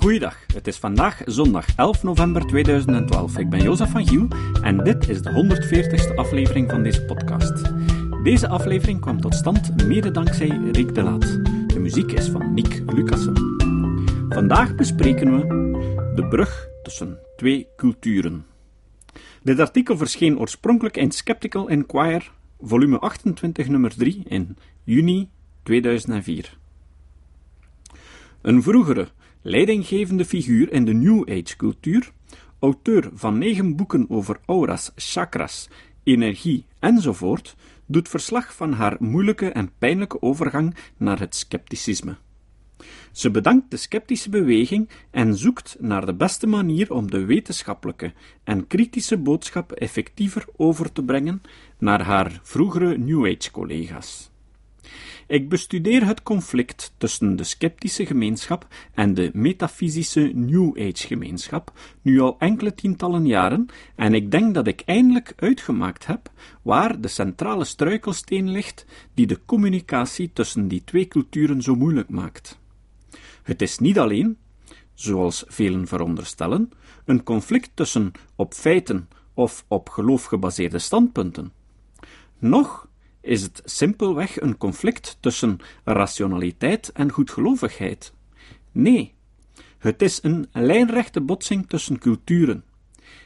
Goeiedag, het is vandaag zondag 11 november 2012. Ik ben Jozef van Giel en dit is de 140ste aflevering van deze podcast. Deze aflevering kwam tot stand mede dankzij Rick de Laat. De muziek is van Nick Lucassen. Vandaag bespreken we de brug tussen twee culturen. Dit artikel verscheen oorspronkelijk in Skeptical Inquirer, volume 28, nummer 3, in juni 2004. Een vroegere, leidinggevende figuur in de New Age-cultuur, auteur van negen boeken over auras, chakras, energie enzovoort, doet verslag van haar moeilijke en pijnlijke overgang naar het scepticisme. Ze bedankt de sceptische beweging en zoekt naar de beste manier om de wetenschappelijke en kritische boodschap effectiever over te brengen naar haar vroegere New Age-collega's. Ik bestudeer het conflict tussen de sceptische gemeenschap en de metafysische New Age gemeenschap nu al enkele tientallen jaren en ik denk dat ik eindelijk uitgemaakt heb waar de centrale struikelsteen ligt die de communicatie tussen die twee culturen zo moeilijk maakt. Het is niet alleen, zoals velen veronderstellen, een conflict tussen op feiten of op geloof gebaseerde standpunten. Nog is het simpelweg een conflict tussen rationaliteit en goedgelovigheid. Nee, het is een lijnrechte botsing tussen culturen,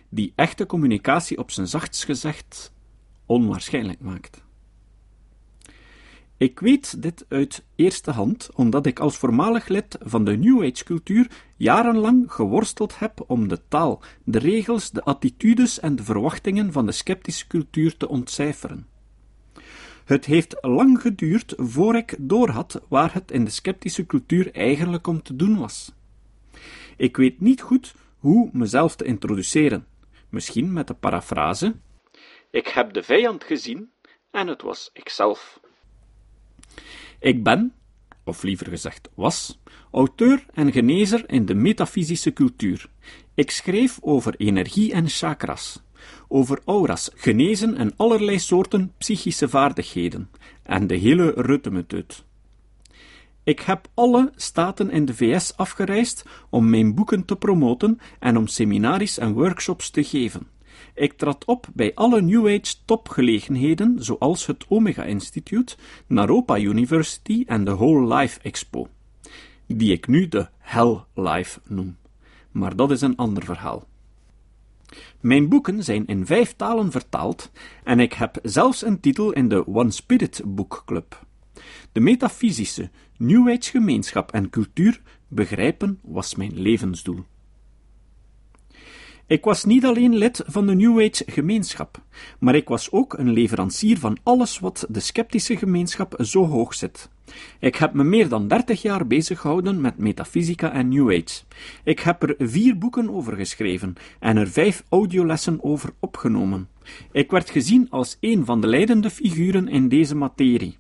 die echte communicatie op zijn zachtst gezegd onwaarschijnlijk maakt. Ik weet dit uit eerste hand, omdat ik als voormalig lid van de New Age-cultuur jarenlang geworsteld heb om de taal, de regels, de attitudes en de verwachtingen van de sceptische cultuur te ontcijferen. Het heeft lang geduurd voor ik doorhad waar het in de sceptische cultuur eigenlijk om te doen was. Ik weet niet goed hoe mezelf te introduceren. Misschien met de parafrase: Ik heb de vijand gezien en het was ikzelf. Ik ben, of liever gezegd was, auteur en genezer in de metafysische cultuur. Ik schreef over energie en chakras, over auras, genezen en allerlei soorten psychische vaardigheden, en de hele ruttemetut. Ik heb alle staten in de VS afgereisd om mijn boeken te promoten en om seminaries en workshops te geven. Ik trad op bij alle New Age topgelegenheden, zoals het Omega Institute, Naropa University en de Whole Life Expo, die ik nu de Hell Life noem. Maar dat is een ander verhaal. Mijn boeken zijn in vijf talen vertaald en ik heb zelfs een titel in de One Spirit Boekclub. De metafysische, New Age gemeenschap en cultuur begrijpen was mijn levensdoel. Ik was niet alleen lid van de New Age gemeenschap, maar ik was ook een leverancier van alles wat de sceptische gemeenschap zo hoog zit. Ik heb me meer dan dertig jaar bezig gehouden met metafysica en New Age. Ik heb er vier boeken over geschreven en er vijf audiolessen over opgenomen. Ik werd gezien als een van de leidende figuren in deze materie.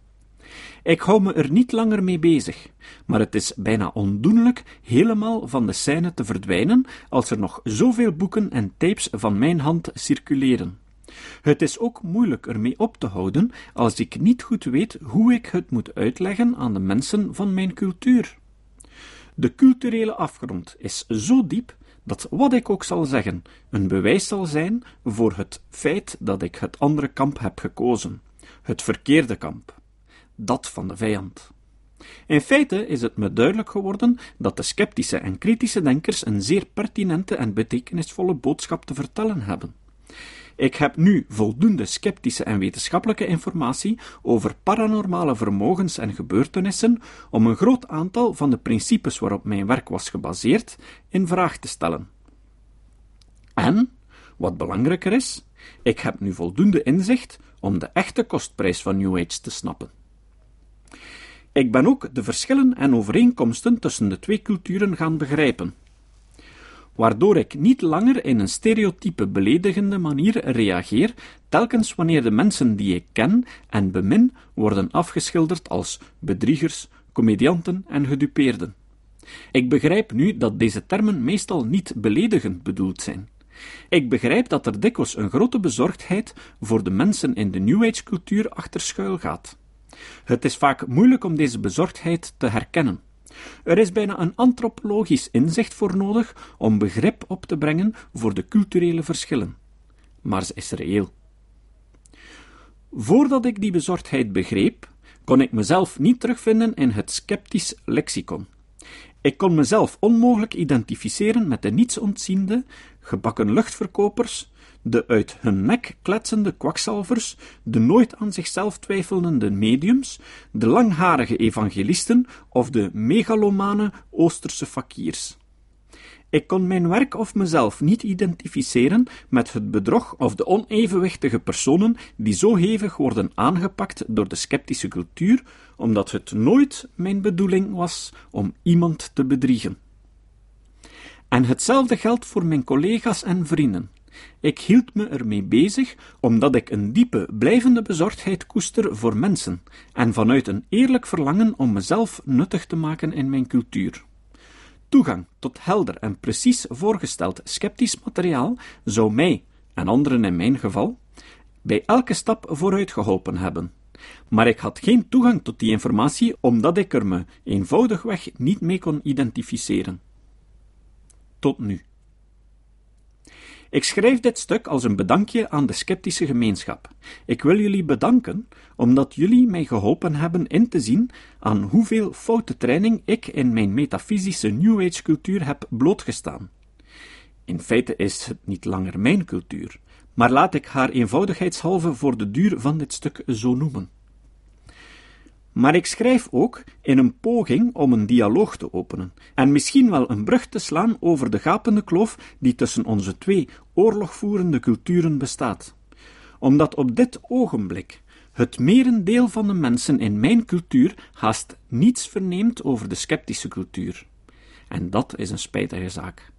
Ik hou me er niet langer mee bezig, maar het is bijna ondoenlijk helemaal van de scène te verdwijnen als er nog zoveel boeken en tapes van mijn hand circuleren. Het is ook moeilijk ermee op te houden als ik niet goed weet hoe ik het moet uitleggen aan de mensen van mijn cultuur. De culturele afgrond is zo diep dat wat ik ook zal zeggen een bewijs zal zijn voor het feit dat ik het andere kamp heb gekozen, het verkeerde kamp, dat van de vijand. In feite is het me duidelijk geworden dat de sceptische en kritische denkers een zeer pertinente en betekenisvolle boodschap te vertellen hebben. Ik heb nu voldoende sceptische en wetenschappelijke informatie over paranormale vermogens en gebeurtenissen om een groot aantal van de principes waarop mijn werk was gebaseerd in vraag te stellen. En, wat belangrijker is, ik heb nu voldoende inzicht om de echte kostprijs van New Age te snappen. Ik ben ook de verschillen en overeenkomsten tussen de twee culturen gaan begrijpen waardoor ik niet langer in een stereotype beledigende manier reageer, telkens wanneer de mensen die ik ken en bemin worden afgeschilderd als bedriegers, comedianten en gedupeerden. Ik begrijp nu dat deze termen meestal niet beledigend bedoeld zijn. Ik begrijp dat er dikwijls een grote bezorgdheid voor de mensen in de New Age cultuur achter schuil gaat. Het is vaak moeilijk om deze bezorgdheid te herkennen. Er is bijna een antropologisch inzicht voor nodig om begrip op te brengen voor de culturele verschillen. Maar ze is reëel. Voordat ik die bezorgdheid begreep, kon ik mezelf niet terugvinden in het sceptisch lexicon. Ik kon mezelf onmogelijk identificeren met de nietsontziende, gebakken luchtverkopers, de uit hun nek kletsende kwakzalvers, de nooit aan zichzelf twijfelende mediums, de langharige evangelisten of de megalomane Oosterse fakiers. Ik kon mijn werk of mezelf niet identificeren met het bedrog of de onevenwichtige personen die zo hevig worden aangepakt door de sceptische cultuur, omdat het nooit mijn bedoeling was om iemand te bedriegen. En hetzelfde geldt voor mijn collega's en vrienden. Ik hield me ermee bezig omdat ik een diepe, blijvende bezorgdheid koester voor mensen en vanuit een eerlijk verlangen om mezelf nuttig te maken in mijn cultuur. Toegang tot helder en precies voorgesteld sceptisch materiaal zou mij, en anderen in mijn geval, bij elke stap vooruit geholpen hebben. Maar ik had geen toegang tot die informatie omdat ik er me eenvoudigweg niet mee kon identificeren. Tot nu. Ik schrijf dit stuk als een bedankje aan de sceptische gemeenschap. Ik wil jullie bedanken omdat jullie mij geholpen hebben in te zien aan hoeveel foute training ik in mijn metafysische New Age cultuur heb blootgestaan. In feite is het niet langer mijn cultuur, maar laat ik haar eenvoudigheidshalve voor de duur van dit stuk zo noemen. Maar ik schrijf ook in een poging om een dialoog te openen en misschien wel een brug te slaan over de gapende kloof die tussen onze twee oorlogvoerende culturen bestaat. Omdat op dit ogenblik het merendeel van de mensen in mijn cultuur haast niets verneemt over de sceptische cultuur. En dat is een spijtige zaak.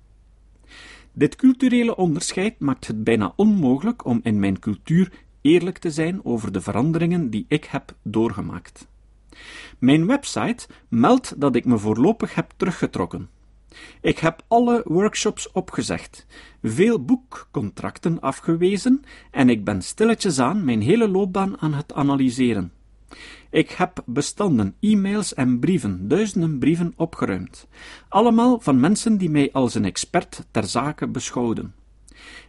Dit culturele onderscheid maakt het bijna onmogelijk om in mijn cultuur eerlijk te zijn over de veranderingen die ik heb doorgemaakt. Mijn website meldt dat ik me voorlopig heb teruggetrokken. Ik heb alle workshops opgezegd, veel boekcontracten afgewezen en ik ben stilletjes aan mijn hele loopbaan aan het analyseren. Ik heb bestanden, e-mails en brieven, duizenden brieven opgeruimd, allemaal van mensen die mij als een expert ter zake beschouwden.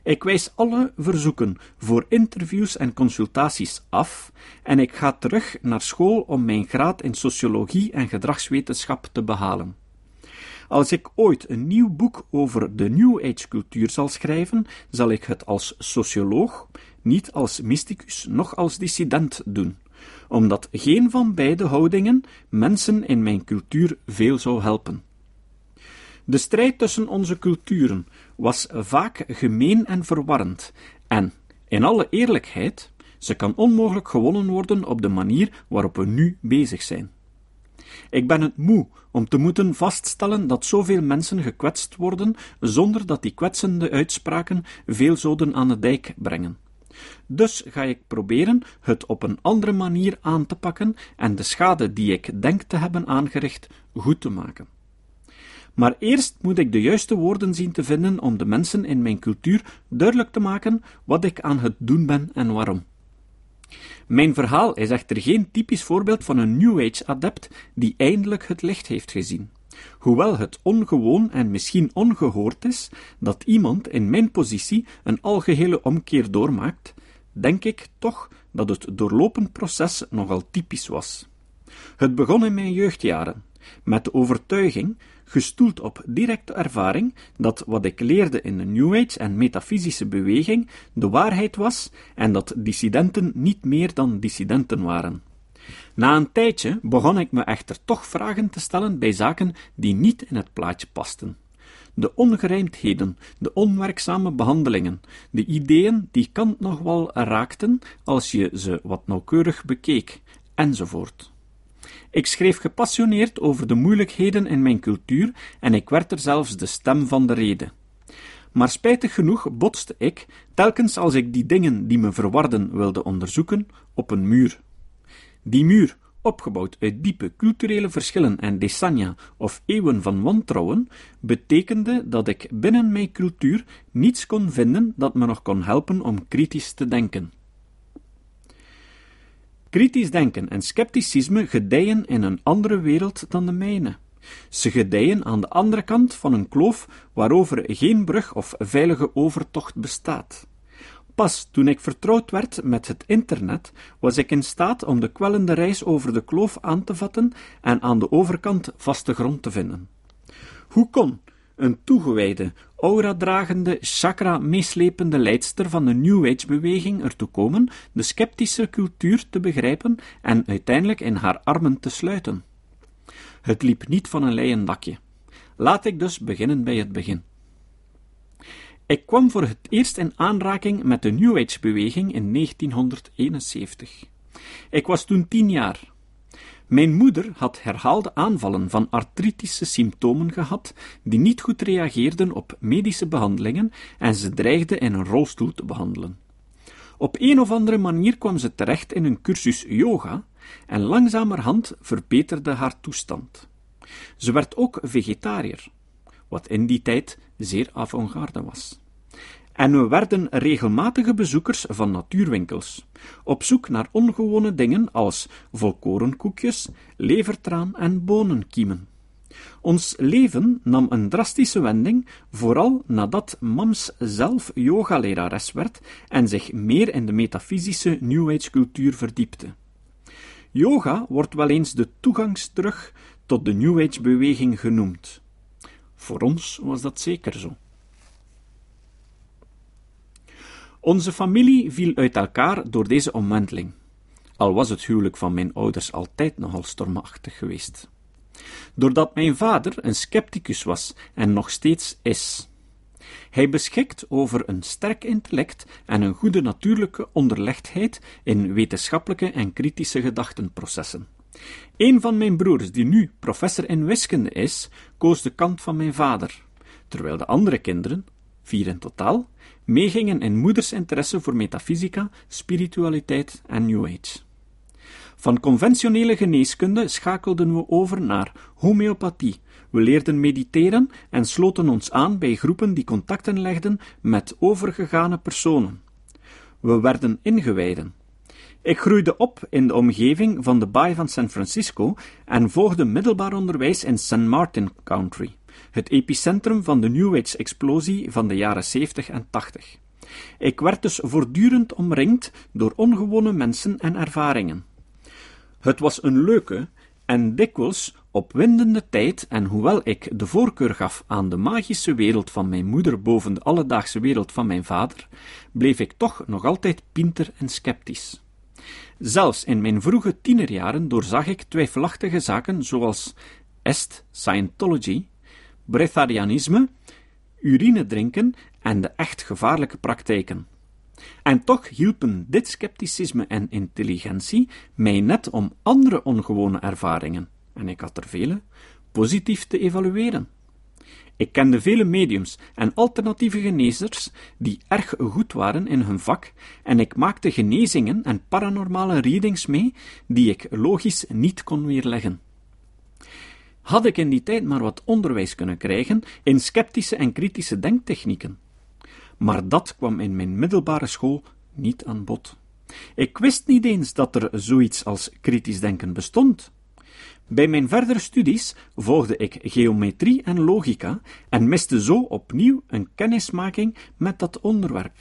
Ik wijs alle verzoeken voor interviews en consultaties af en ik ga terug naar school om mijn graad in sociologie en gedragswetenschap te behalen. Als ik ooit een nieuw boek over de New Age cultuur zal schrijven, zal ik het als socioloog, niet als mysticus, noch als dissident doen, omdat geen van beide houdingen mensen in mijn cultuur veel zou helpen. De strijd tussen onze culturen was vaak gemeen en verwarrend, en, in alle eerlijkheid, ze kan onmogelijk gewonnen worden op de manier waarop we nu bezig zijn. Ik ben het moe om te moeten vaststellen dat zoveel mensen gekwetst worden, zonder dat die kwetsende uitspraken veel zoden aan de dijk brengen. Dus ga ik proberen het op een andere manier aan te pakken en de schade die ik denk te hebben aangericht goed te maken. Maar eerst moet ik de juiste woorden zien te vinden om de mensen in mijn cultuur duidelijk te maken wat ik aan het doen ben en waarom. Mijn verhaal is echter geen typisch voorbeeld van een New Age adept die eindelijk het licht heeft gezien. Hoewel het ongewoon en misschien ongehoord is dat iemand in mijn positie een algehele omkeer doormaakt, denk ik toch dat het doorlopend proces nogal typisch was. Het begon in mijn jeugdjaren, met de overtuiging gestoeld op directe ervaring dat wat ik leerde in de New Age en metafysische beweging de waarheid was en dat dissidenten niet meer dan dissidenten waren. Na een tijdje begon ik me echter toch vragen te stellen bij zaken die niet in het plaatje pasten. De ongerijmdheden, de onwerkzame behandelingen, de ideeën die Kant nog wel raakten als je ze wat nauwkeurig bekeek, enzovoort. Ik schreef gepassioneerd over de moeilijkheden in mijn cultuur en ik werd er zelfs de stem van de rede. Maar spijtig genoeg botste ik, telkens als ik die dingen die me verwarden wilde onderzoeken, op een muur. Die muur, opgebouwd uit diepe culturele verschillen en decennia of eeuwen van wantrouwen, betekende dat ik binnen mijn cultuur niets kon vinden dat me nog kon helpen om kritisch te denken. Kritisch denken en scepticisme gedijen in een andere wereld dan de mijne. Ze gedijen aan de andere kant van een kloof waarover geen brug of veilige overtocht bestaat. Pas toen ik vertrouwd werd met het internet, was ik in staat om de kwellende reis over de kloof aan te vatten en aan de overkant vaste grond te vinden. Hoe kon een toegewijde, aura-dragende, chakra-meeslepende leidster van de New Age-beweging ertoe komen de sceptische cultuur te begrijpen en uiteindelijk in haar armen te sluiten? Het liep niet van een leien dakje. Laat ik dus beginnen bij het begin. Ik kwam voor het eerst in aanraking met de New Age-beweging in 1971. Ik was toen tien jaar. Mijn moeder had herhaalde aanvallen van artritische symptomen gehad, die niet goed reageerden op medische behandelingen en ze dreigde in een rolstoel te behandelen. Op een of andere manier kwam ze terecht in een cursus yoga en langzamerhand verbeterde haar toestand. Ze werd ook vegetariër, wat in die tijd zeer avant-garde was. En we werden regelmatige bezoekers van natuurwinkels, op zoek naar ongewone dingen als volkorenkoekjes, levertraan en bonenkiemen. Ons leven nam een drastische wending, vooral nadat Mams zelf yogalerares werd en zich meer in de metafysische New Age cultuur verdiepte. Yoga wordt wel eens de toegangstrug tot de New Age beweging genoemd. Voor ons was dat zeker zo. Onze familie viel uit elkaar door deze omwenteling, al was het huwelijk van mijn ouders altijd nogal stormachtig geweest. Doordat mijn vader een scepticus was en nog steeds is. Hij beschikt over een sterk intellect en een goede natuurlijke onderlegdheid in wetenschappelijke en kritische gedachtenprocessen. Een van mijn broers, die nu professor in wiskunde is, koos de kant van mijn vader, terwijl de andere kinderen, vier in totaal, meegingen in moeders interesse voor metafysica, spiritualiteit en New Age. Van conventionele geneeskunde schakelden we over naar homeopathie. We leerden mediteren en sloten ons aan bij groepen die contacten legden met overgegane personen. We werden ingewijden. Ik groeide op in de omgeving van de baai van San Francisco en volgde middelbaar onderwijs in St. Martin Country het epicentrum van de New Age-explosie van de jaren 70 en 80. Ik werd dus voortdurend omringd door ongewone mensen en ervaringen. Het was een leuke en dikwijls opwindende tijd, en hoewel ik de voorkeur gaf aan de magische wereld van mijn moeder boven de alledaagse wereld van mijn vader, bleef ik toch nog altijd pinter en sceptisch. Zelfs in mijn vroege tienerjaren doorzag ik twijfelachtige zaken zoals est Scientology, breatharianisme, urine drinken en de echt gevaarlijke praktijken. En toch hielpen dit scepticisme en intelligentie mij net om andere ongewone ervaringen, en ik had er vele, positief te evalueren. Ik kende vele mediums en alternatieve genezers die erg goed waren in hun vak, en ik maakte genezingen en paranormale readings mee die ik logisch niet kon weerleggen had ik in die tijd maar wat onderwijs kunnen krijgen in sceptische en kritische denktechnieken. Maar dat kwam in mijn middelbare school niet aan bod. Ik wist niet eens dat er zoiets als kritisch denken bestond. Bij mijn verdere studies volgde ik geometrie en logica en miste zo opnieuw een kennismaking met dat onderwerp.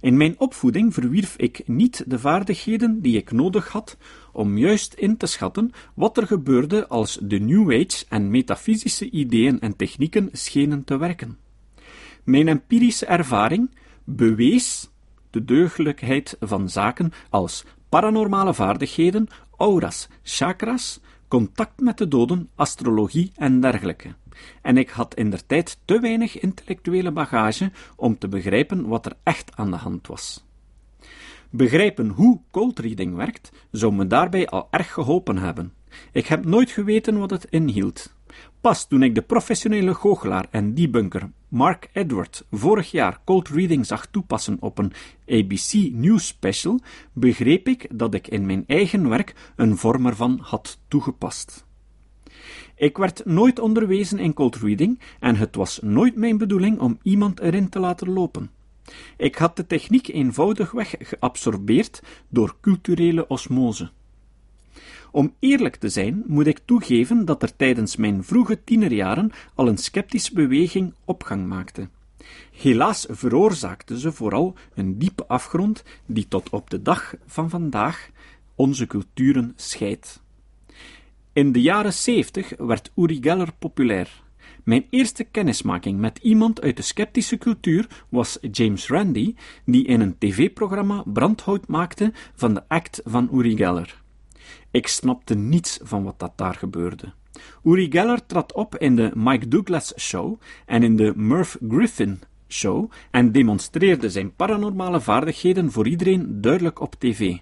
In mijn opvoeding verwierf ik niet de vaardigheden die ik nodig had om juist in te schatten wat er gebeurde als de New Age en metafysische ideeën en technieken schenen te werken. Mijn empirische ervaring bewees de deugdelijkheid van zaken als paranormale vaardigheden, auras, chakras, contact met de doden, astrologie en dergelijke en ik had indertijd te weinig intellectuele bagage om te begrijpen wat er echt aan de hand was. Begrijpen hoe cold reading werkt, zou me daarbij al erg geholpen hebben. Ik heb nooit geweten wat het inhield. Pas toen ik de professionele goochelaar en debunker Mark Edward vorig jaar cold reading zag toepassen op een ABC News special, begreep ik dat ik in mijn eigen werk een vorm ervan had toegepast. Ik werd nooit onderwezen in cold reading en het was nooit mijn bedoeling om iemand erin te laten lopen. Ik had de techniek eenvoudigweg geabsorbeerd door culturele osmose. Om eerlijk te zijn, moet ik toegeven dat er tijdens mijn vroege tienerjaren al een sceptische beweging opgang maakte. Helaas veroorzaakte ze vooral een diepe afgrond die tot op de dag van vandaag onze culturen scheidt. In de jaren zeventig werd Uri Geller populair. Mijn eerste kennismaking met iemand uit de sceptische cultuur was James Randi, die in een tv-programma brandhout maakte van de act van Uri Geller. Ik snapte niets van wat dat daar gebeurde. Uri Geller trad op in de Mike Douglas Show en in de Murph Griffin Show en demonstreerde zijn paranormale vaardigheden voor iedereen duidelijk op tv.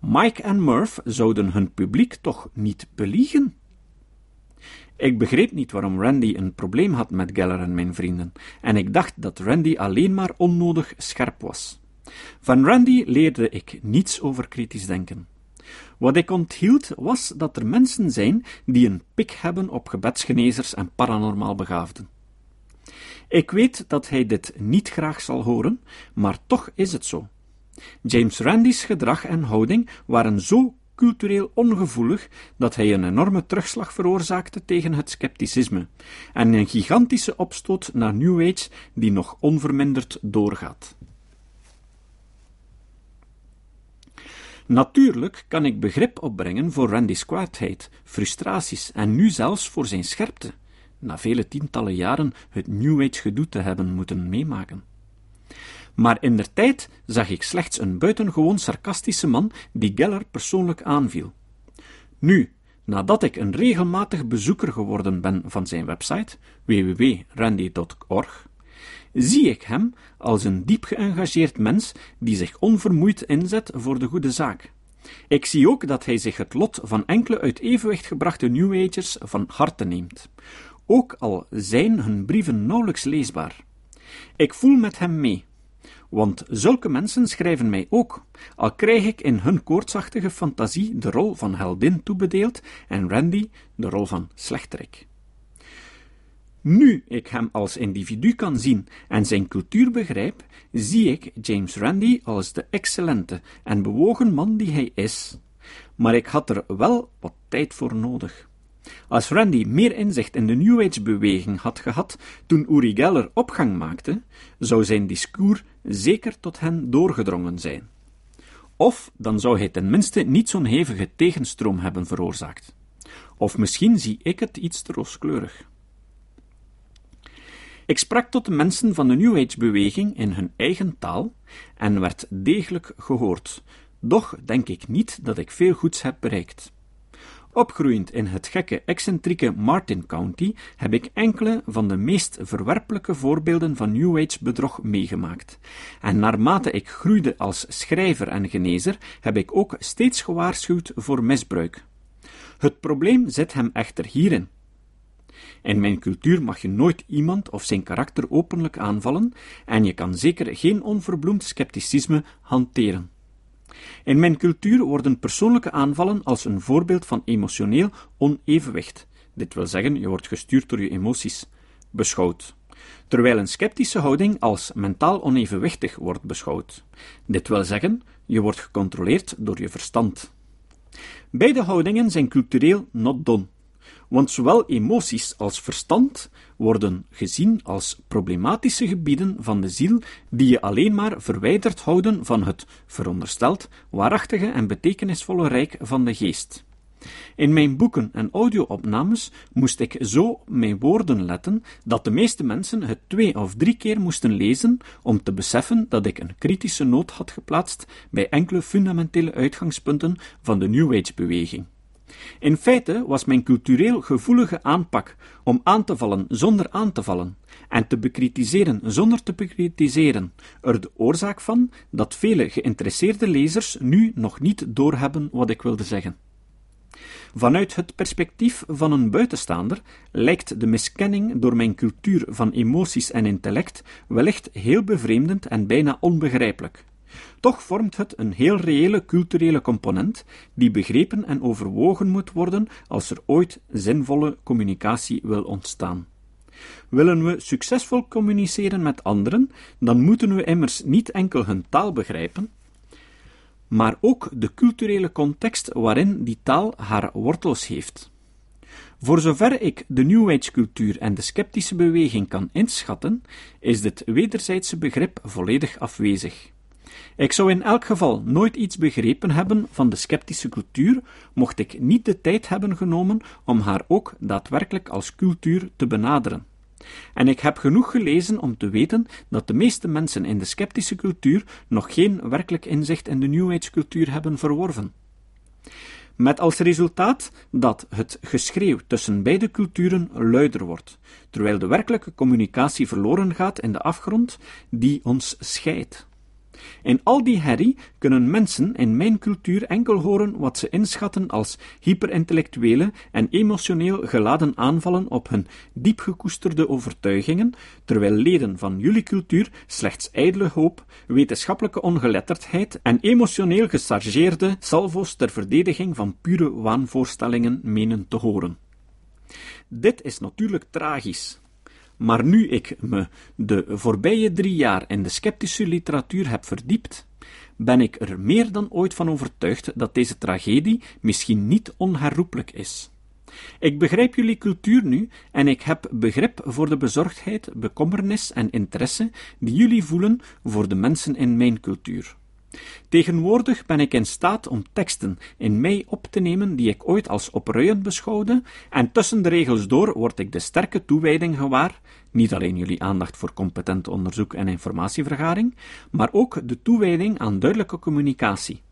Mike en Murph zouden hun publiek toch niet beliegen? Ik begreep niet waarom Randy een probleem had met Geller en mijn vrienden, en ik dacht dat Randy alleen maar onnodig scherp was. Van Randy leerde ik niets over kritisch denken. Wat ik onthield was dat er mensen zijn die een pik hebben op gebedsgenezers en paranormaal begaafden. Ik weet dat hij dit niet graag zal horen, maar toch is het zo. James Randy's gedrag en houding waren zo cultureel ongevoelig dat hij een enorme terugslag veroorzaakte tegen het scepticisme en een gigantische opstoot naar New Age die nog onverminderd doorgaat. Natuurlijk kan ik begrip opbrengen voor Randy's kwaadheid, frustraties en nu zelfs voor zijn scherpte, na vele tientallen jaren het New Age gedoe te hebben moeten meemaken. Maar in der tijd zag ik slechts een buitengewoon sarcastische man die Geller persoonlijk aanviel. Nu, nadat ik een regelmatig bezoeker geworden ben van zijn website, www.randy.org, zie ik hem als een diep geëngageerd mens die zich onvermoeid inzet voor de goede zaak. Ik zie ook dat hij zich het lot van enkele uit evenwicht gebrachte New Agers van harte neemt, ook al zijn hun brieven nauwelijks leesbaar. Ik voel met hem mee, want zulke mensen schrijven mij ook, al krijg ik in hun koortsachtige fantasie de rol van heldin toebedeeld en Randy de rol van slechterik. Nu ik hem als individu kan zien en zijn cultuur begrijp, zie ik James Randy als de excellente en bewogen man die hij is. Maar ik had er wel wat tijd voor nodig. Als Randy meer inzicht in de New Age-beweging had gehad toen Uri Geller opgang maakte, zou zijn discours zeker tot hen doorgedrongen zijn. Of dan zou hij tenminste niet zo'n hevige tegenstroom hebben veroorzaakt. Of misschien zie ik het iets te rooskleurig. Ik sprak tot de mensen van de New Age-beweging in hun eigen taal en werd degelijk gehoord, doch denk ik niet dat ik veel goeds heb bereikt. Opgroeiend in het gekke, excentrieke Martin County heb ik enkele van de meest verwerpelijke voorbeelden van New Age bedrog meegemaakt. En naarmate ik groeide als schrijver en genezer, heb ik ook steeds gewaarschuwd voor misbruik. Het probleem zit hem echter hierin. In mijn cultuur mag je nooit iemand of zijn karakter openlijk aanvallen, en je kan zeker geen onverbloemd scepticisme hanteren. In mijn cultuur worden persoonlijke aanvallen als een voorbeeld van emotioneel onevenwicht, dit wil zeggen, je wordt gestuurd door je emoties, beschouwd. Terwijl een sceptische houding als mentaal onevenwichtig wordt beschouwd. Dit wil zeggen, je wordt gecontroleerd door je verstand. Beide houdingen zijn cultureel not done want zowel emoties als verstand worden gezien als problematische gebieden van de ziel die je alleen maar verwijderd houden van het verondersteld waarachtige en betekenisvolle rijk van de geest. In mijn boeken en audio-opnames moest ik zo mijn woorden letten dat de meeste mensen het twee of drie keer moesten lezen om te beseffen dat ik een kritische noot had geplaatst bij enkele fundamentele uitgangspunten van de New Age-beweging. In feite was mijn cultureel gevoelige aanpak om aan te vallen zonder aan te vallen en te bekritiseren zonder te bekritiseren er de oorzaak van dat vele geïnteresseerde lezers nu nog niet doorhebben wat ik wilde zeggen. Vanuit het perspectief van een buitenstaander lijkt de miskenning door mijn cultuur van emoties en intellect wellicht heel bevreemdend en bijna onbegrijpelijk. Toch vormt het een heel reële culturele component die begrepen en overwogen moet worden als er ooit zinvolle communicatie wil ontstaan. Willen we succesvol communiceren met anderen, dan moeten we immers niet enkel hun taal begrijpen, maar ook de culturele context waarin die taal haar wortels heeft. Voor zover ik de New Age cultuur en de sceptische beweging kan inschatten, is dit wederzijdse begrip volledig afwezig. Ik zou in elk geval nooit iets begrepen hebben van de sceptische cultuur, mocht ik niet de tijd hebben genomen om haar ook daadwerkelijk als cultuur te benaderen. En ik heb genoeg gelezen om te weten dat de meeste mensen in de sceptische cultuur nog geen werkelijk inzicht in de New Age cultuur hebben verworven. Met als resultaat dat het geschreeuw tussen beide culturen luider wordt, terwijl de werkelijke communicatie verloren gaat in de afgrond die ons scheidt. In al die herrie kunnen mensen in mijn cultuur enkel horen wat ze inschatten als hyperintellectuele en emotioneel geladen aanvallen op hun diep gekoesterde overtuigingen, terwijl leden van jullie cultuur slechts ijdele hoop, wetenschappelijke ongeletterdheid en emotioneel gechargeerde salvo's ter verdediging van pure waanvoorstellingen menen te horen. Dit is natuurlijk tragisch. Maar nu ik me de voorbije drie jaar in de sceptische literatuur heb verdiept, ben ik er meer dan ooit van overtuigd dat deze tragedie misschien niet onherroepelijk is. Ik begrijp jullie cultuur nu en ik heb begrip voor de bezorgdheid, bekommernis en interesse die jullie voelen voor de mensen in mijn cultuur. Tegenwoordig ben ik in staat om teksten in mij op te nemen die ik ooit als opruiend beschouwde, en tussen de regels door word ik de sterke toewijding gewaar, niet alleen jullie aandacht voor competent onderzoek en informatievergaring, maar ook de toewijding aan duidelijke communicatie.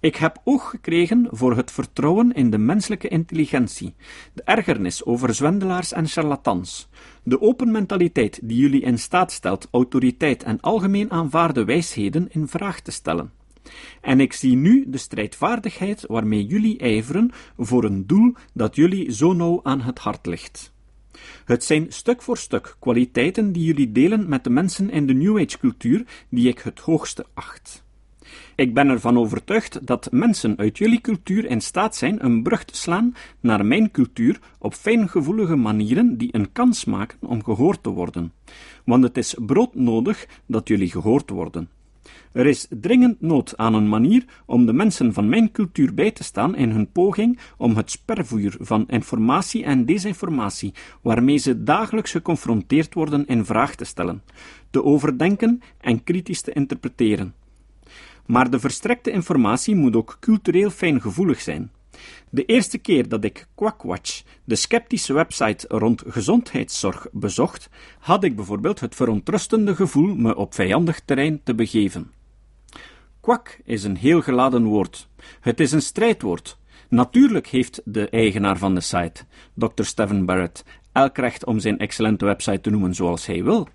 Ik heb oog gekregen voor het vertrouwen in de menselijke intelligentie, de ergernis over zwendelaars en charlatans, de open mentaliteit die jullie in staat stelt autoriteit en algemeen aanvaarde wijsheden in vraag te stellen. En ik zie nu de strijdvaardigheid waarmee jullie ijveren voor een doel dat jullie zo nauw aan het hart ligt. Het zijn stuk voor stuk kwaliteiten die jullie delen met de mensen in de New Age cultuur die ik het hoogste acht. Ik ben ervan overtuigd dat mensen uit jullie cultuur in staat zijn een brug te slaan naar mijn cultuur op fijngevoelige manieren die een kans maken om gehoord te worden. Want het is broodnodig dat jullie gehoord worden. Er is dringend nood aan een manier om de mensen van mijn cultuur bij te staan in hun poging om het spervuur van informatie en desinformatie, waarmee ze dagelijks geconfronteerd worden, in vraag te stellen, te overdenken en kritisch te interpreteren. Maar de verstrekte informatie moet ook cultureel fijngevoelig zijn. De eerste keer dat ik Quackwatch, de sceptische website rond gezondheidszorg, bezocht, had ik bijvoorbeeld het verontrustende gevoel me op vijandig terrein te begeven. Kwak is een heel geladen woord. Het is een strijdwoord. Natuurlijk heeft de eigenaar van de site, Dr. Stephen Barrett, elk recht om zijn excellente website te noemen zoals hij wil.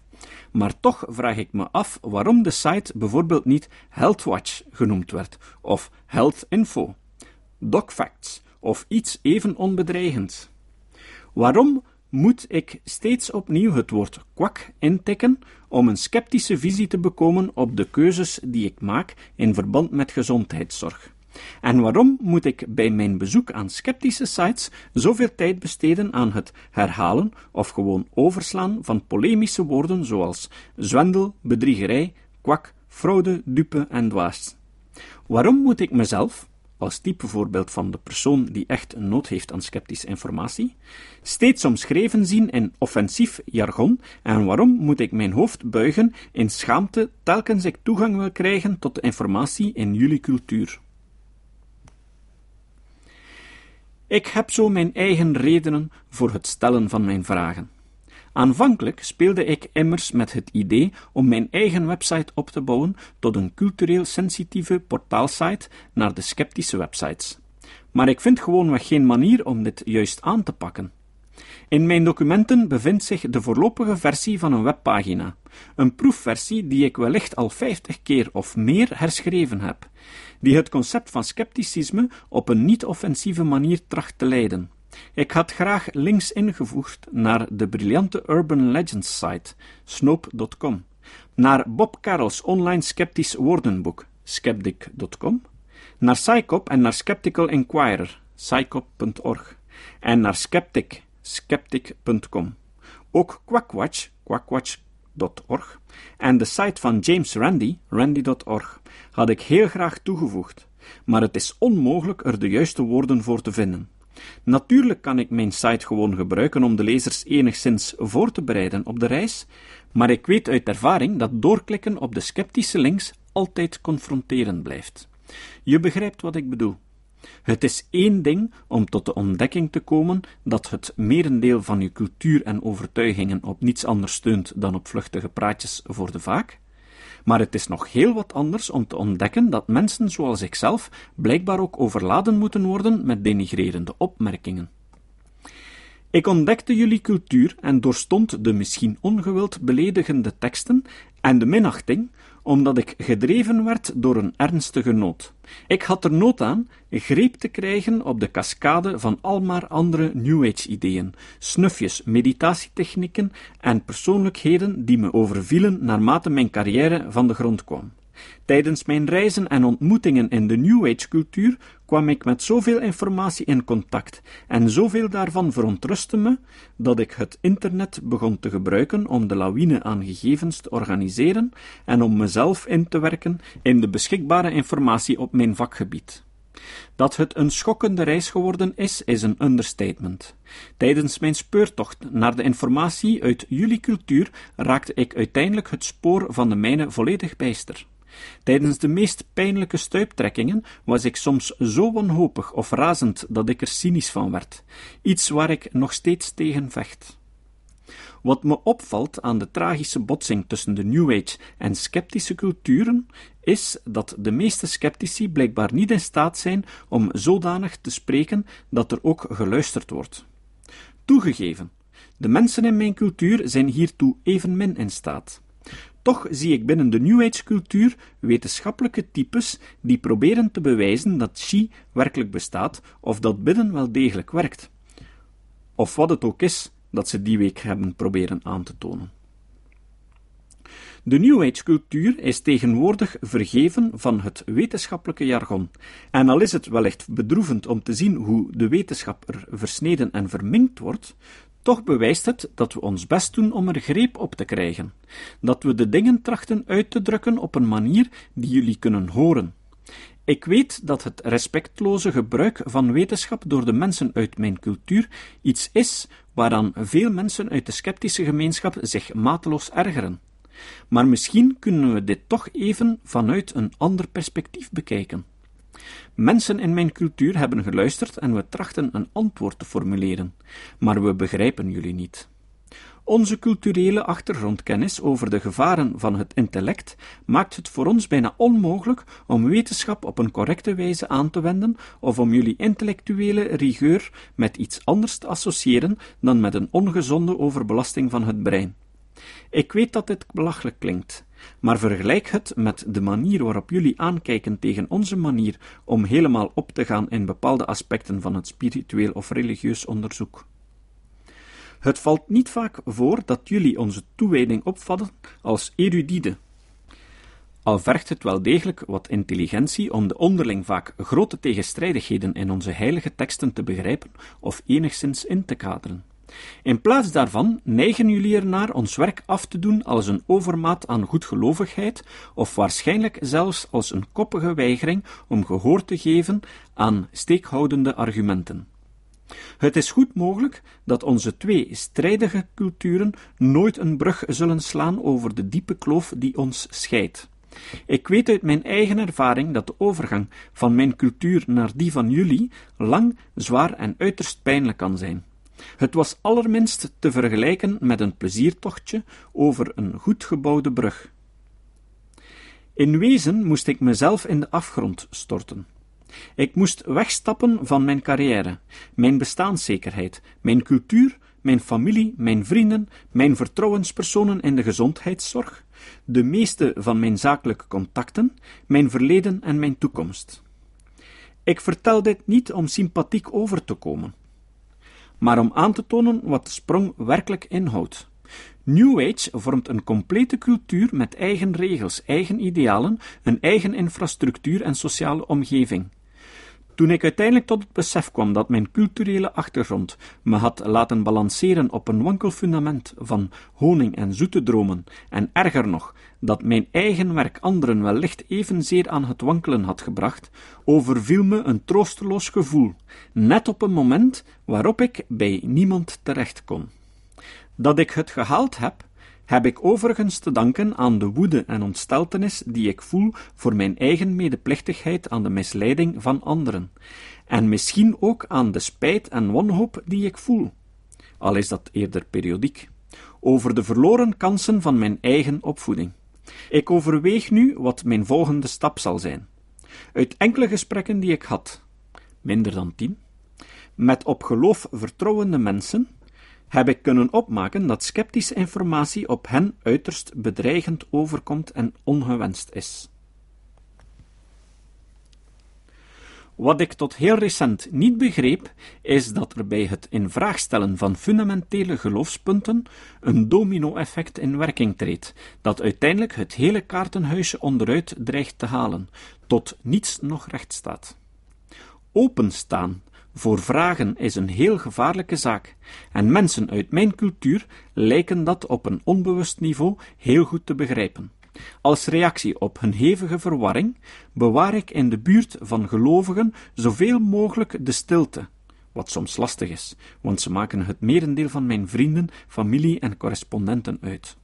Maar toch vraag ik me af waarom de site bijvoorbeeld niet HealthWatch genoemd werd, of Health Info, DocFacts, of iets even onbedreigend. Waarom moet ik steeds opnieuw het woord kwak intikken om een sceptische visie te bekomen op de keuzes die ik maak in verband met gezondheidszorg? En waarom moet ik bij mijn bezoek aan sceptische sites zoveel tijd besteden aan het herhalen of gewoon overslaan van polemische woorden zoals zwendel, bedriegerij, kwak, fraude, dupe en dwaas? Waarom moet ik mezelf, als type voorbeeld van de persoon die echt nood heeft aan sceptische informatie, steeds omschreven zien in offensief jargon en waarom moet ik mijn hoofd buigen in schaamte telkens ik toegang wil krijgen tot de informatie in jullie cultuur? Ik heb zo mijn eigen redenen voor het stellen van mijn vragen. Aanvankelijk speelde ik immers met het idee om mijn eigen website op te bouwen tot een cultureel sensitieve portaalsite naar de sceptische websites. Maar ik vind gewoonweg geen manier om dit juist aan te pakken. In mijn documenten bevindt zich de voorlopige versie van een webpagina, een proefversie die ik wellicht al vijftig keer of meer herschreven heb, die het concept van scepticisme op een niet-offensieve manier tracht te leiden. Ik had graag links ingevoegd naar de briljante Urban Legends site, snoop.com, naar Bob Carroll's online sceptisch woordenboek, skeptic.com, naar Psycop en naar Skeptical Inquirer, psycop.org, en naar Skeptic, skeptic.com. Ook Quackwatch, Quackwatch Org, en de site van James Randi, Randi.org, had ik heel graag toegevoegd, maar het is onmogelijk er de juiste woorden voor te vinden. Natuurlijk kan ik mijn site gewoon gebruiken om de lezers enigszins voor te bereiden op de reis, maar ik weet uit ervaring dat doorklikken op de sceptische links altijd confronterend blijft. Je begrijpt wat ik bedoel. Het is één ding om tot de ontdekking te komen dat het merendeel van je cultuur en overtuigingen op niets anders steunt dan op vluchtige praatjes voor de vaak, maar het is nog heel wat anders om te ontdekken dat mensen zoals ikzelf blijkbaar ook overladen moeten worden met denigrerende opmerkingen. Ik ontdekte jullie cultuur en doorstond de misschien ongewild beledigende teksten en de minachting, omdat ik gedreven werd door een ernstige nood. Ik had er nood aan greep te krijgen op de cascade van al maar andere New Age-ideeën, snufjes, meditatietechnieken en persoonlijkheden die me overvielen naarmate mijn carrière van de grond kwam. Tijdens mijn reizen en ontmoetingen in de New Age-cultuur kwam ik met zoveel informatie in contact, en zoveel daarvan verontrustte me, dat ik het internet begon te gebruiken om de lawine aan gegevens te organiseren en om mezelf in te werken in de beschikbare informatie op mijn vakgebied. Dat het een schokkende reis geworden is, is een understatement. Tijdens mijn speurtocht naar de informatie uit jullie cultuur raakte ik uiteindelijk het spoor van de mijne volledig bijster. Tijdens de meest pijnlijke stuiptrekkingen was ik soms zo wanhopig of razend dat ik er cynisch van werd, iets waar ik nog steeds tegen vecht. Wat me opvalt aan de tragische botsing tussen de New Age en sceptische culturen, is dat de meeste sceptici blijkbaar niet in staat zijn om zodanig te spreken dat er ook geluisterd wordt. Toegegeven, de mensen in mijn cultuur zijn hiertoe evenmin in staat. Toch zie ik binnen de New Age cultuur wetenschappelijke types die proberen te bewijzen dat chi werkelijk bestaat of dat bidden wel degelijk werkt. Of wat het ook is dat ze die week hebben proberen aan te tonen. De New Age cultuur is tegenwoordig vergeven van het wetenschappelijke jargon. En al is het wellicht bedroevend om te zien hoe de wetenschap er versneden en verminkt wordt, toch bewijst het dat we ons best doen om er greep op te krijgen, dat we de dingen trachten uit te drukken op een manier die jullie kunnen horen. Ik weet dat het respectloze gebruik van wetenschap door de mensen uit mijn cultuur iets is waaraan veel mensen uit de sceptische gemeenschap zich mateloos ergeren. Maar misschien kunnen we dit toch even vanuit een ander perspectief bekijken. Mensen in mijn cultuur hebben geluisterd en we trachten een antwoord te formuleren, maar we begrijpen jullie niet. Onze culturele achtergrondkennis over de gevaren van het intellect maakt het voor ons bijna onmogelijk om wetenschap op een correcte wijze aan te wenden of om jullie intellectuele rigueur met iets anders te associëren dan met een ongezonde overbelasting van het brein. Ik weet dat dit belachelijk klinkt, maar vergelijk het met de manier waarop jullie aankijken tegen onze manier om helemaal op te gaan in bepaalde aspecten van het spiritueel of religieus onderzoek. Het valt niet vaak voor dat jullie onze toewijding opvatten als erudite. Al vergt het wel degelijk wat intelligentie om de onderling vaak grote tegenstrijdigheden in onze heilige teksten te begrijpen of enigszins in te kaderen. In plaats daarvan neigen jullie ernaar ons werk af te doen als een overmaat aan goedgelovigheid, of waarschijnlijk zelfs als een koppige weigering om gehoor te geven aan steekhoudende argumenten. Het is goed mogelijk dat onze twee strijdige culturen nooit een brug zullen slaan over de diepe kloof die ons scheidt. Ik weet uit mijn eigen ervaring dat de overgang van mijn cultuur naar die van jullie lang, zwaar en uiterst pijnlijk kan zijn. Het was allerminst te vergelijken met een pleziertochtje over een goed gebouwde brug. In wezen moest ik mezelf in de afgrond storten. Ik moest wegstappen van mijn carrière, mijn bestaanszekerheid, mijn cultuur, mijn familie, mijn vrienden, mijn vertrouwenspersonen in de gezondheidszorg, de meeste van mijn zakelijke contacten, mijn verleden en mijn toekomst. Ik vertel dit niet om sympathiek over te komen maar om aan te tonen wat de sprong werkelijk inhoudt. New Age vormt een complete cultuur met eigen regels, eigen idealen, een eigen infrastructuur en sociale omgeving. Toen ik uiteindelijk tot het besef kwam dat mijn culturele achtergrond me had laten balanceren op een wankel fundament van honing en zoete dromen, en erger nog, dat mijn eigen werk anderen wellicht evenzeer aan het wankelen had gebracht, overviel me een troosteloos gevoel, net op een moment waarop ik bij niemand terecht kon. Dat ik het gehaald heb, heb ik overigens te danken aan de woede en ontsteltenis die ik voel voor mijn eigen medeplichtigheid aan de misleiding van anderen, en misschien ook aan de spijt en wanhoop die ik voel, al is dat eerder periodiek, over de verloren kansen van mijn eigen opvoeding. Ik overweeg nu wat mijn volgende stap zal zijn. Uit enkele gesprekken die ik had, minder dan tien, met op geloof vertrouwende mensen, heb ik kunnen opmaken dat sceptische informatie op hen uiterst bedreigend overkomt en ongewenst is. Wat ik tot heel recent niet begreep, is dat er bij het in vraag stellen van fundamentele geloofspunten een domino-effect in werking treedt, dat uiteindelijk het hele kaartenhuisje onderuit dreigt te halen, tot niets nog recht staat. Openstaan voor vragen is een heel gevaarlijke zaak, en mensen uit mijn cultuur lijken dat op een onbewust niveau heel goed te begrijpen. Als reactie op hun hevige verwarring bewaar ik in de buurt van gelovigen zoveel mogelijk de stilte, wat soms lastig is, want ze maken het merendeel van mijn vrienden, familie en correspondenten uit.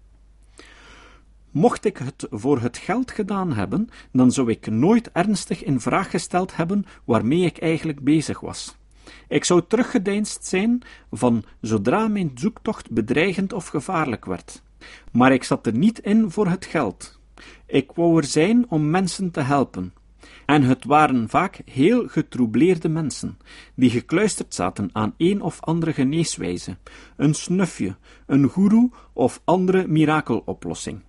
Mocht ik het voor het geld gedaan hebben, dan zou ik nooit ernstig in vraag gesteld hebben waarmee ik eigenlijk bezig was. Ik zou teruggedeinst zijn van zodra mijn zoektocht bedreigend of gevaarlijk werd. Maar ik zat er niet in voor het geld. Ik wou er zijn om mensen te helpen. En het waren vaak heel getroubleerde mensen, die gekluisterd zaten aan een of andere geneeswijze, een snufje, een goeroe of andere mirakeloplossing.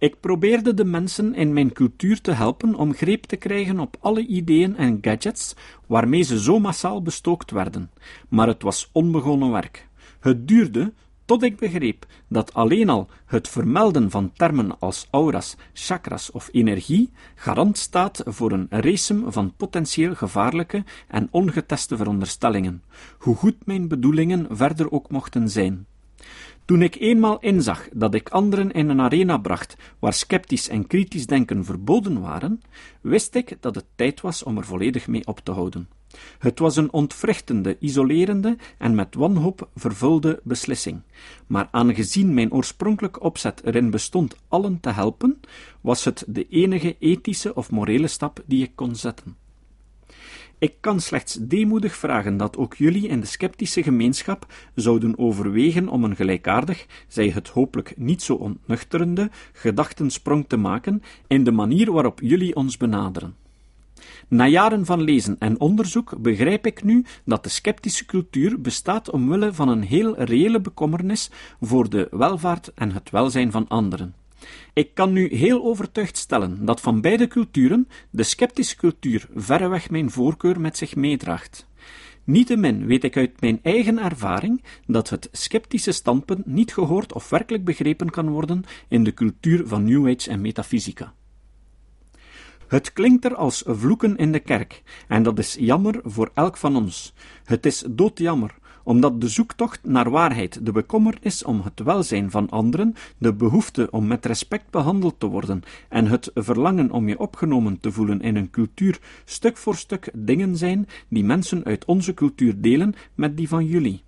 Ik probeerde de mensen in mijn cultuur te helpen om greep te krijgen op alle ideeën en gadgets waarmee ze zo massaal bestookt werden, maar het was onbegonnen werk. Het duurde tot ik begreep dat alleen al het vermelden van termen als auras, chakras of energie garant staat voor een racem van potentieel gevaarlijke en ongeteste veronderstellingen, hoe goed mijn bedoelingen verder ook mochten zijn. Toen ik eenmaal inzag dat ik anderen in een arena bracht waar sceptisch en kritisch denken verboden waren, wist ik dat het tijd was om er volledig mee op te houden. Het was een ontwrichtende, isolerende en met wanhoop vervulde beslissing, maar aangezien mijn oorspronkelijke opzet erin bestond allen te helpen, was het de enige ethische of morele stap die ik kon zetten. Ik kan slechts deemoedig vragen dat ook jullie in de sceptische gemeenschap zouden overwegen om een gelijkaardig, zij het hopelijk niet zo ontnuchterende, gedachtensprong te maken in de manier waarop jullie ons benaderen. Na jaren van lezen en onderzoek begrijp ik nu dat de sceptische cultuur bestaat omwille van een heel reële bekommernis voor de welvaart en het welzijn van anderen. Ik kan nu heel overtuigd stellen dat van beide culturen de sceptische cultuur verreweg mijn voorkeur met zich meedraagt. Niettemin weet ik uit mijn eigen ervaring dat het sceptische standpunt niet gehoord of werkelijk begrepen kan worden in de cultuur van New Age en metafysica. Het klinkt er als vloeken in de kerk, en dat is jammer voor elk van ons. Het is doodjammer, omdat de zoektocht naar waarheid, de bekommernis om het welzijn van anderen, de behoefte om met respect behandeld te worden en het verlangen om je opgenomen te voelen in een cultuur stuk voor stuk dingen zijn die mensen uit onze cultuur delen met die van jullie.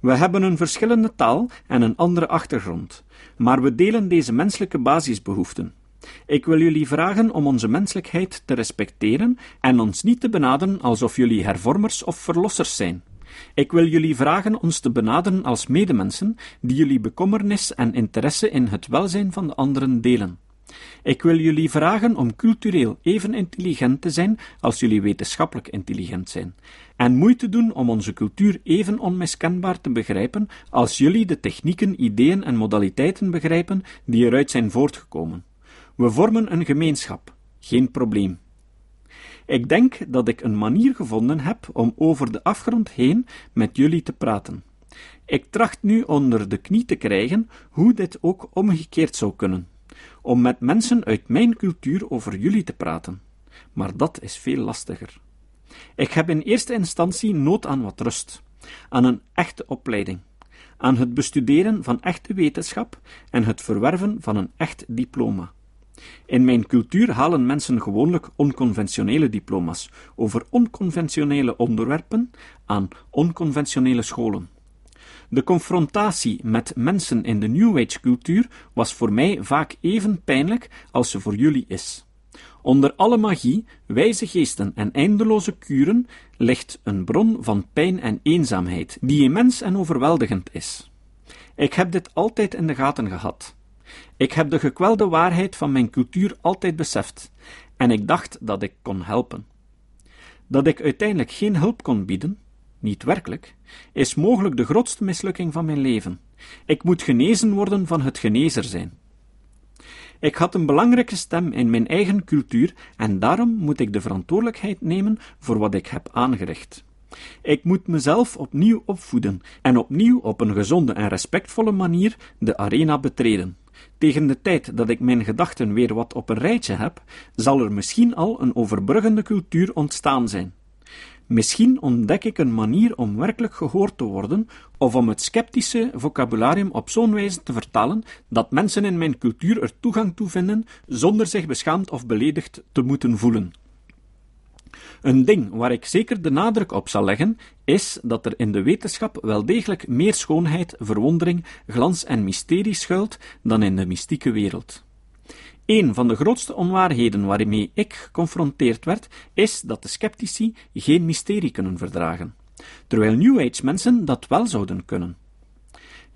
We hebben een verschillende taal en een andere achtergrond, maar we delen deze menselijke basisbehoeften. Ik wil jullie vragen om onze menselijkheid te respecteren en ons niet te benaderen alsof jullie hervormers of verlossers zijn. Ik wil jullie vragen ons te benaderen als medemensen die jullie bekommernis en interesse in het welzijn van de anderen delen. Ik wil jullie vragen om cultureel even intelligent te zijn als jullie wetenschappelijk intelligent zijn, en moeite doen om onze cultuur even onmiskenbaar te begrijpen als jullie de technieken, ideeën en modaliteiten begrijpen die eruit zijn voortgekomen. We vormen een gemeenschap, geen probleem. Ik denk dat ik een manier gevonden heb om over de afgrond heen met jullie te praten. Ik tracht nu onder de knie te krijgen hoe dit ook omgekeerd zou kunnen, om met mensen uit mijn cultuur over jullie te praten. maar dat is veel lastiger. Ik heb in eerste instantie nood aan wat rust, aan een echte opleiding, aan het bestuderen van echte wetenschap en het verwerven van een echt diploma. In mijn cultuur halen mensen gewoonlijk onconventionele diploma's over onconventionele onderwerpen aan onconventionele scholen. De confrontatie met mensen in de New Age cultuur was voor mij vaak even pijnlijk als ze voor jullie is. Onder alle magie, wijze geesten en eindeloze kuren ligt een bron van pijn en eenzaamheid, die immens en overweldigend is. Ik heb dit altijd in de gaten gehad. Ik heb de gekwelde waarheid van mijn cultuur altijd beseft, en ik dacht dat ik kon helpen. Dat ik uiteindelijk geen hulp kon bieden, niet werkelijk, is mogelijk de grootste mislukking van mijn leven. Ik moet genezen worden van het genezer zijn. Ik had een belangrijke stem in mijn eigen cultuur en daarom moet ik de verantwoordelijkheid nemen voor wat ik heb aangericht. Ik moet mezelf opnieuw opvoeden en opnieuw op een gezonde en respectvolle manier de arena betreden. Tegen de tijd dat ik mijn gedachten weer wat op een rijtje heb, zal er misschien al een overbruggende cultuur ontstaan zijn. Misschien ontdek ik een manier om werkelijk gehoord te worden, of om het sceptische vocabularium op zo'n wijze te vertalen dat mensen in mijn cultuur er toegang toe vinden, zonder zich beschaamd of beledigd te moeten voelen. Een ding waar ik zeker de nadruk op zal leggen, is dat er in de wetenschap wel degelijk meer schoonheid, verwondering, glans en mysterie schuilt dan in de mystieke wereld. Een van de grootste onwaarheden waarmee ik geconfronteerd werd, is dat de sceptici geen mysterie kunnen verdragen, terwijl New Age mensen dat wel zouden kunnen.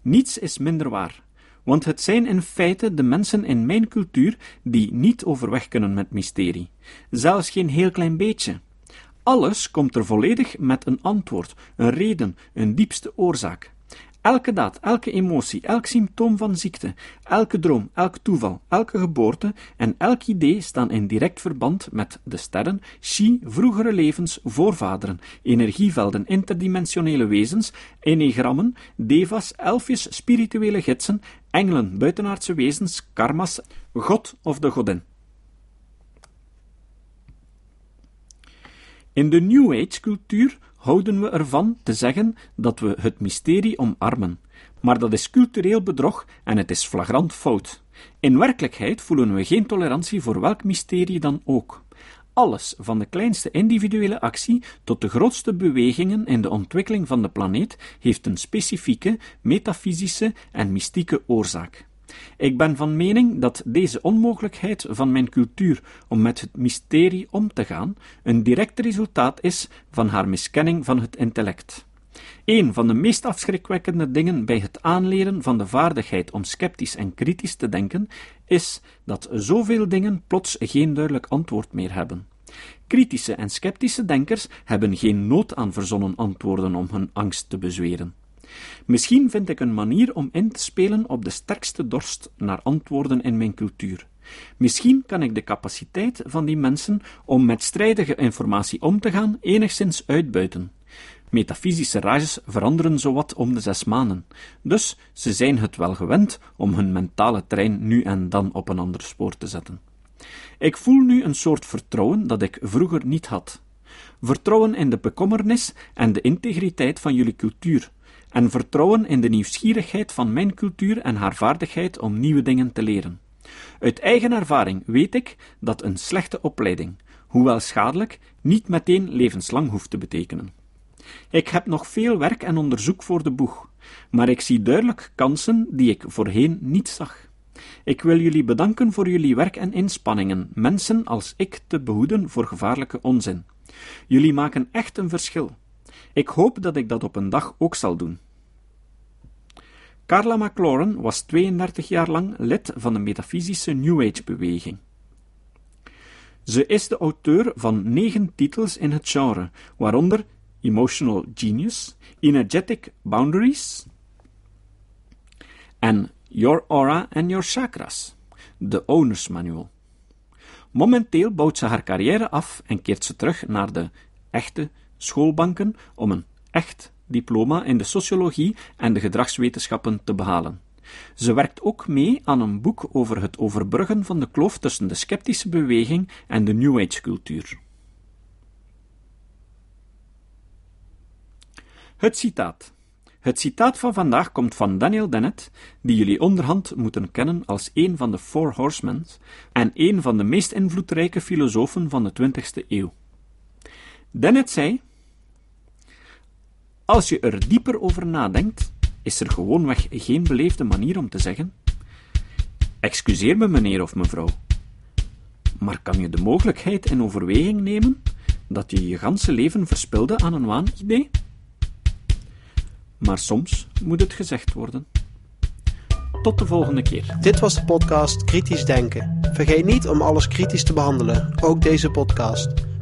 Niets is minder waar, want het zijn in feite de mensen in mijn cultuur die niet overweg kunnen met mysterie, zelfs geen heel klein beetje. Alles komt er volledig met een antwoord, een reden, een diepste oorzaak. Elke daad, elke emotie, elk symptoom van ziekte, elke droom, elk toeval, elke geboorte en elk idee staan in direct verband met de sterren, chi, vroegere levens, voorvaderen, energievelden, interdimensionele wezens, enegrammen, devas, elfjes, spirituele gidsen, engelen, buitenaardse wezens, karma's, God of de godin. In de New Age cultuur houden we ervan te zeggen dat we het mysterie omarmen. Maar dat is cultureel bedrog en het is flagrant fout. In werkelijkheid voelen we geen tolerantie voor welk mysterie dan ook. Alles, van de kleinste individuele actie tot de grootste bewegingen in de ontwikkeling van de planeet, heeft een specifieke, metafysische en mystieke oorzaak. Ik ben van mening dat deze onmogelijkheid van mijn cultuur om met het mysterie om te gaan een direct resultaat is van haar miskenning van het intellect. Een van de meest afschrikwekkende dingen bij het aanleren van de vaardigheid om sceptisch en kritisch te denken, is dat zoveel dingen plots geen duidelijk antwoord meer hebben. Kritische en sceptische denkers hebben geen nood aan verzonnen antwoorden om hun angst te bezweren. Misschien vind ik een manier om in te spelen op de sterkste dorst naar antwoorden in mijn cultuur. Misschien kan ik de capaciteit van die mensen om met strijdige informatie om te gaan enigszins uitbuiten. Metafysische rages veranderen zowat om de zes maanden, dus ze zijn het wel gewend om hun mentale trein nu en dan op een ander spoor te zetten. Ik voel nu een soort vertrouwen dat ik vroeger niet had. Vertrouwen in de bekommernis en de integriteit van jullie cultuur, en vertrouwen in de nieuwsgierigheid van mijn cultuur en haar vaardigheid om nieuwe dingen te leren. Uit eigen ervaring weet ik dat een slechte opleiding, hoewel schadelijk, niet meteen levenslang hoeft te betekenen. Ik heb nog veel werk en onderzoek voor de boeg, maar ik zie duidelijk kansen die ik voorheen niet zag. Ik wil jullie bedanken voor jullie werk en inspanningen, mensen als ik te behoeden voor gevaarlijke onzin. Jullie maken echt een verschil. Ik hoop dat ik dat op een dag ook zal doen. Carla McLaurin was 32 jaar lang lid van de metafysische New Age-beweging. Ze is de auteur van negen titels in het genre, waaronder Emotional Genius, Energetic Boundaries en Your Aura and Your Chakras, de Owner's Manual. Momenteel bouwt ze haar carrière af en keert ze terug naar de echte schoolbanken om een echt diploma in de sociologie en de gedragswetenschappen te behalen. Ze werkt ook mee aan een boek over het overbruggen van de kloof tussen de sceptische beweging en de New Age cultuur. Het citaat. Het citaat van vandaag komt van Daniel Dennett, die jullie onderhand moeten kennen als een van de Four Horsemen en een van de meest invloedrijke filosofen van de 20e eeuw. Dennett zei: Als je er dieper over nadenkt, is er gewoonweg geen beleefde manier om te zeggen: Excuseer me, meneer of mevrouw, maar kan je de mogelijkheid in overweging nemen dat je je ganse leven verspilde aan een waanidee? maar soms moet het gezegd worden. Tot de volgende keer. Dit was de podcast Kritisch Denken. Vergeet niet om alles kritisch te behandelen, ook deze podcast.